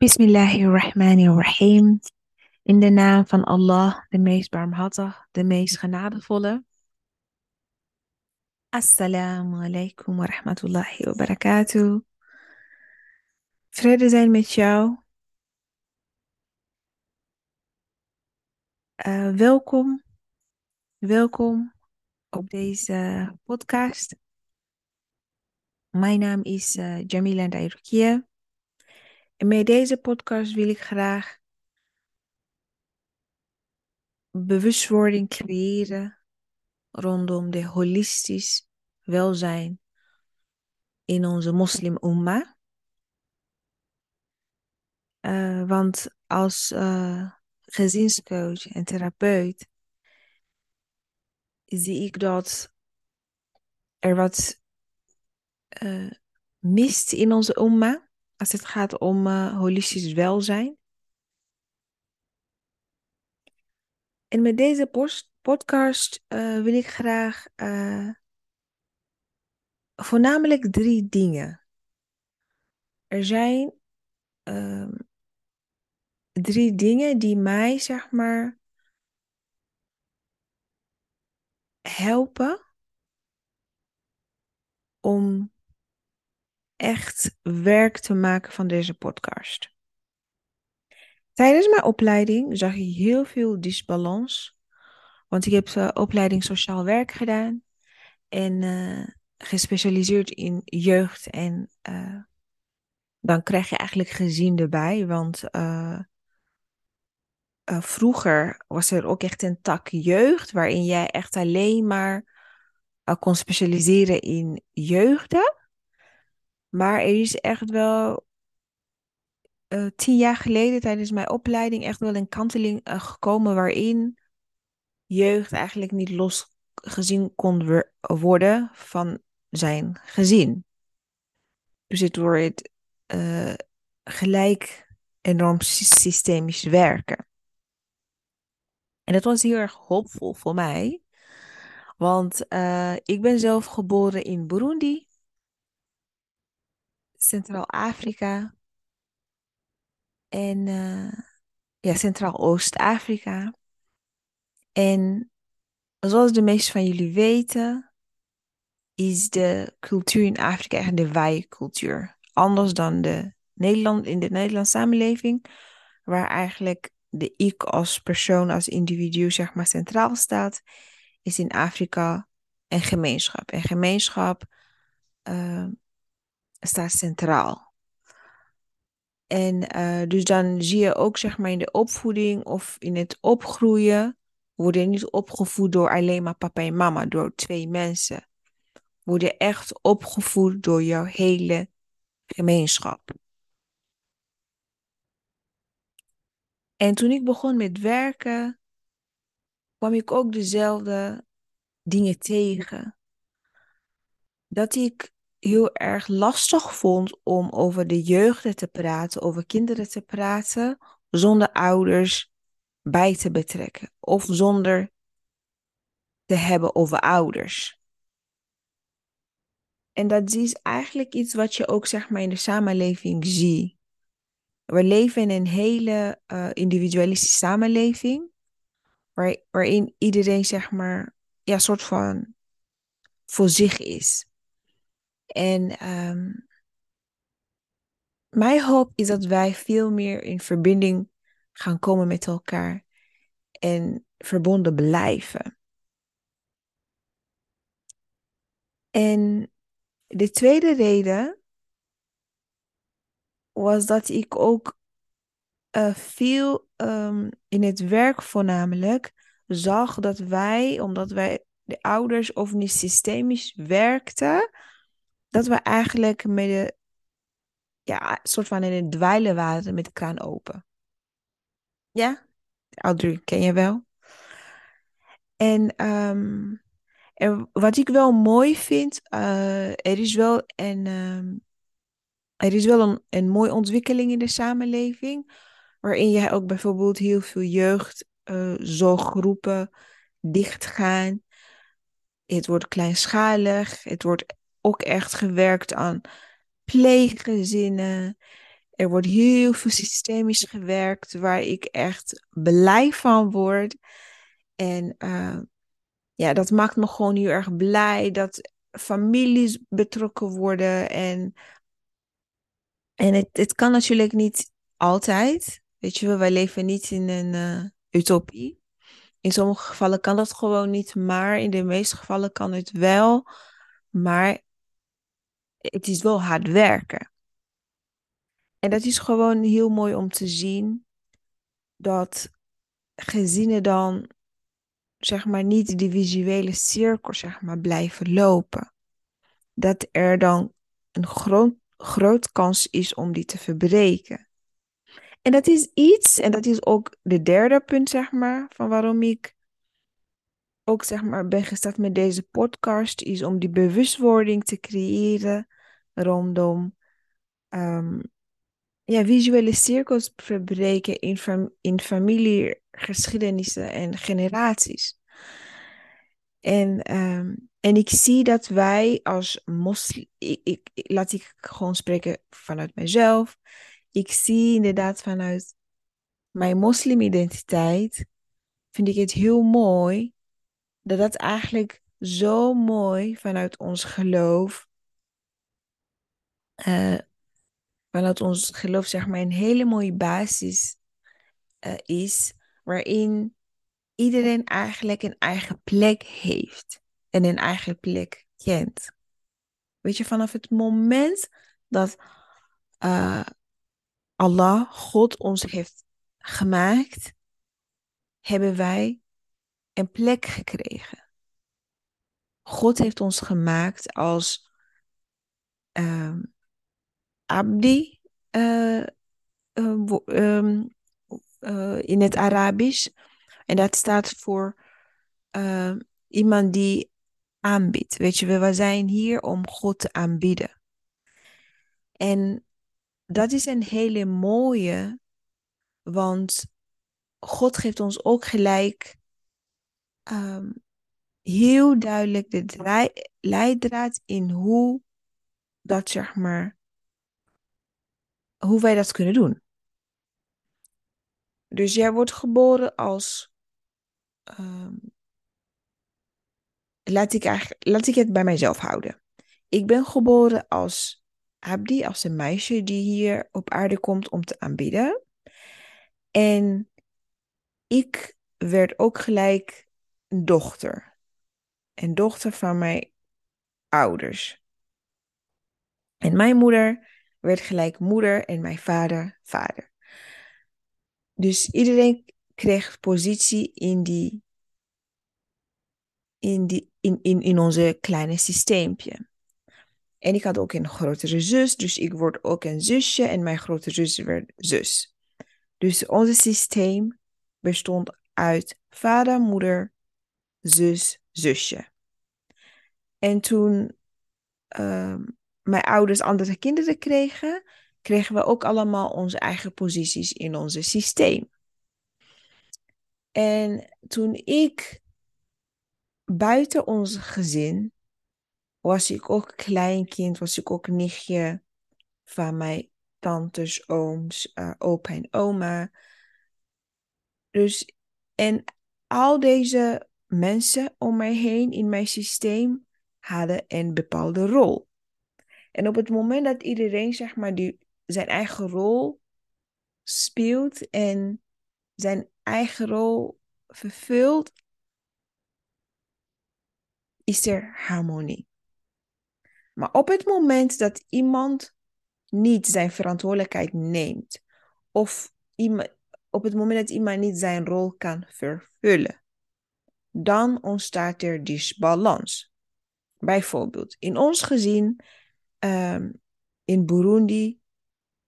Bismillahirrahmanirrahim. In de naam van Allah, de meest barmhartig, de meest genadevolle. Assalamu alaikum wa rahmatullahi wa barakatuh. Vrede zijn met jou. Uh, welkom, welkom op deze podcast. Mijn naam is uh, Jamila Ndairukia. En met deze podcast wil ik graag bewustwording creëren rondom de holistisch welzijn in onze moslim umma. Uh, want als uh, gezinscoach en therapeut zie ik dat er wat uh, mist in onze umma als het gaat om uh, holistisch welzijn. En met deze podcast uh, wil ik graag uh, voornamelijk drie dingen. Er zijn uh, drie dingen die mij, zeg maar, helpen om echt werk te maken van deze podcast. Tijdens mijn opleiding zag ik heel veel disbalans. Want ik heb uh, opleiding sociaal werk gedaan. En uh, gespecialiseerd in jeugd. En uh, dan krijg je eigenlijk gezien erbij. Want vroeger was er ook echt een tak jeugd. Waarin jij echt alleen maar kon specialiseren in jeugden. Maar er is echt wel uh, tien jaar geleden tijdens mijn opleiding echt wel een kanteling uh, gekomen waarin jeugd eigenlijk niet losgezien kon worden van zijn gezin. Dus het wordt uh, gelijk enorm systemisch werken. En dat was heel erg hoopvol voor mij. Want ik ben zelf geboren in Burundi. Centraal-Afrika en uh, ja, Centraal-Oost-Afrika. En zoals de meesten van jullie weten, is de cultuur in Afrika echt de wij-cultuur. Anders dan de Nederland, in de Nederlandse samenleving, waar eigenlijk de ik als persoon, als individu, zeg maar, centraal staat, is in Afrika een gemeenschap. En gemeenschap uh, staat centraal. En uh, dus dan zie je ook zeg maar in de opvoeding of in het opgroeien, worden niet opgevoed door alleen maar papa en mama, door twee mensen. Worden echt opgevoed door jouw hele gemeenschap. En toen ik begon met werken, kwam ik ook dezelfde dingen tegen. Dat ik heel erg lastig vond om over de jeugd te praten, over kinderen te praten, zonder ouders bij te betrekken of zonder te hebben over ouders. En dat is eigenlijk iets wat je ook zeg maar in de samenleving ziet. We leven in een hele uh, individualistische samenleving, waar, waarin iedereen zeg maar ja, soort van voor zich is. En um, mijn hoop is dat wij veel meer in verbinding gaan komen met elkaar en verbonden blijven. En de tweede reden was dat ik ook uh, veel um, in het werk voornamelijk zag dat wij, omdat wij de ouders of niet systemisch werkten, dat we eigenlijk met de, ja, soort van in het dweilen waren met de kraan open. Ja, Audrey ken je wel. En, um, en wat ik wel mooi vind, uh, er is wel een, um, er is wel een, een mooie ontwikkeling in de samenleving, waarin je ook bijvoorbeeld heel veel jeugd, uh, dichtgaan. Het wordt kleinschalig, het wordt ook echt gewerkt aan pleeggezinnen. Er wordt heel veel systemisch gewerkt waar ik echt blij van word. En uh, ja, dat maakt me gewoon heel erg blij dat families betrokken worden. En, en het, het kan natuurlijk niet altijd. Weet je wel, wij leven niet in een uh, utopie. In sommige gevallen kan dat gewoon niet, maar in de meeste gevallen kan het wel. Maar het is wel hard werken. En dat is gewoon heel mooi om te zien dat gezinnen dan zeg maar niet die visuele cirkel zeg maar blijven lopen. Dat er dan een groot, groot kans is om die te verbreken. En dat is iets, en dat is ook de derde punt zeg maar, van waarom ik ook zeg maar ben gestart met deze podcast, is om die bewustwording te creëren rondom um, ja, visuele cirkels verbreken in, fam in familiegeschiedenissen en generaties. En, um, en ik zie dat wij als moslim, ik, laat ik gewoon spreken vanuit mezelf. Ik zie inderdaad vanuit mijn moslimidentiteit, vind ik het heel mooi dat dat eigenlijk zo mooi vanuit ons geloof uh, vanuit ons geloof zeg maar een hele mooie basis uh, is, waarin iedereen eigenlijk een eigen plek heeft en een eigen plek kent. Weet je, vanaf het moment dat uh, Allah, God, ons heeft gemaakt, hebben wij een plek gekregen. God heeft ons gemaakt als um, abdi uh, uh, in het Arabisch. En dat staat voor iemand die aanbiedt. Weet je, we zijn hier om God te aanbieden. En dat is een hele mooie, want God geeft ons ook gelijk um, heel duidelijk de leidraad in hoe dat zeg maar hoe wij dat kunnen doen. Dus jij wordt geboren als. Um, laat, ik eigenlijk, laat ik het bij mijzelf houden. Ik ben geboren als Abdi, als een meisje die hier op aarde komt om te aanbieden. En ik werd ook gelijk een dochter. Een dochter van mijn ouders. En mijn moeder werd gelijk moeder en mijn vader vader. Dus iedereen kreeg positie in, die, in, die, in, in, in onze kleine systeempje. En ik had ook een grotere zus, dus ik word ook een zusje en mijn grote zus werd zus. Dus ons systeem bestond uit vader, moeder, zus, zusje. En toen um, mijn ouders andere kinderen kregen, kregen we ook allemaal onze eigen posities in ons systeem. En toen ik buiten ons gezin was ik ook kleinkind, was ik ook nichtje van mijn tantes, ooms, uh, opa en oma. Dus, en al deze mensen om mij heen in mijn systeem hadden een bepaalde rol. En op het moment dat iedereen zeg maar die, zijn eigen rol speelt en zijn eigen rol vervult, is er harmonie. Maar op het moment dat iemand niet zijn verantwoordelijkheid neemt, of iemand, op het moment dat iemand niet zijn rol kan vervullen, dan ontstaat er disbalans. Bijvoorbeeld, in ons gezin um, in Burundi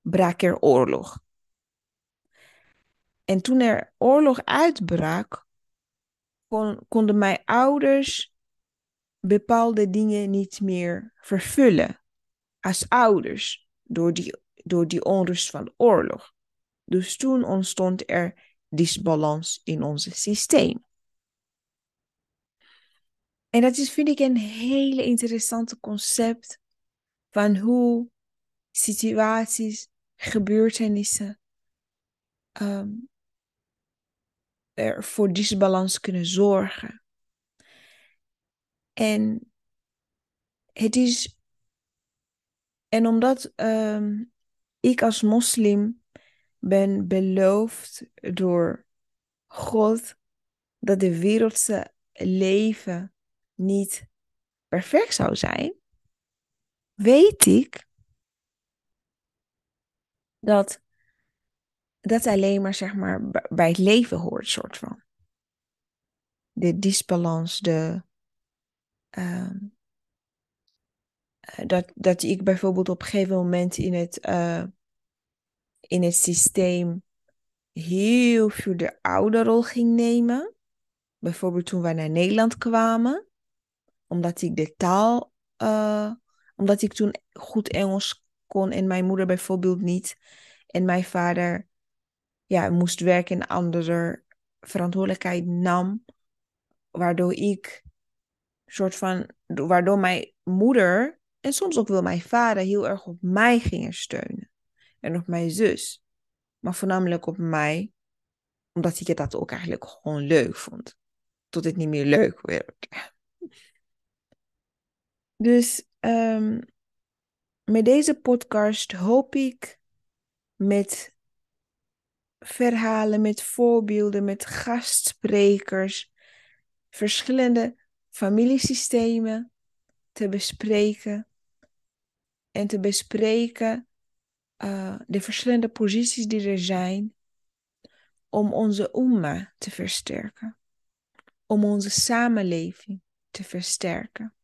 brak er oorlog. En toen er oorlog uitbrak, kon, konden mijn ouders bepaalde dingen niet meer vervullen als ouders door die, door die onrust van de oorlog. Dus toen ontstond er disbalans in ons systeem. En dat is, vind ik, een hele interessante concept van hoe situaties gebeurtenissen ehm, er voor disbalans kunnen zorgen. En het is. En omdat ehm, ik als moslim ben beloofd door God dat de wereldse leven niet perfect zou zijn, weet ik dat dat alleen maar zeg maar bij het leven hoort, soort van. De disbalans, de. Ehm, dat, dat ik bijvoorbeeld op een gegeven moment in het, uh, in het systeem heel veel de oude rol ging nemen. Bijvoorbeeld toen wij naar Nederland kwamen, omdat ik de taal, uh, omdat ik toen goed Engels kon en mijn moeder bijvoorbeeld niet. En mijn vader ja, moest werken en andere verantwoordelijkheid nam. Waardoor ik soort van, waardoor mijn moeder en soms ook wel mijn vader heel erg op mij gingen steunen. En op mijn zus. Maar voornamelijk op mij, omdat ik dat ook eigenlijk gewoon leuk vond. Tot het niet meer leuk werd. Dus um, met deze podcast hoop ik met verhalen, met voorbeelden, met gastsprekers, verschillende familiesystemen te bespreken en te bespreken uh, de verschillende posities die er zijn om onze umma te versterken, om onze samenleving te versterken.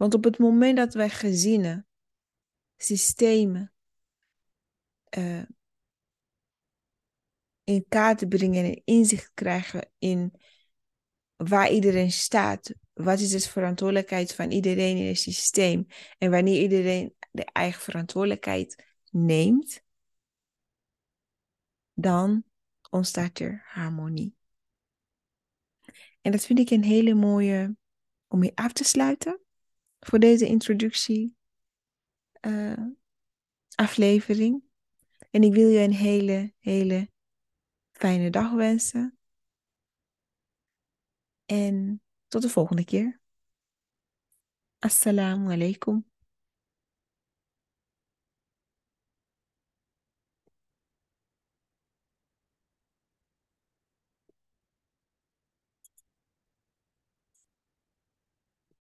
Want op het moment dat wij gezinnen, systemen uh, in kaart brengen en inzicht krijgen in waar iedereen staat, wat is de verantwoordelijkheid van iedereen in het systeem en wanneer iedereen de eigen verantwoordelijkheid neemt, dan ontstaat er harmonie. En dat vind ik een hele mooie om mee af te sluiten voor deze introductie uh, aflevering. En ik wil je een hele, hele fijne dag wensen. En tot de volgende keer. Assalamu alaikum.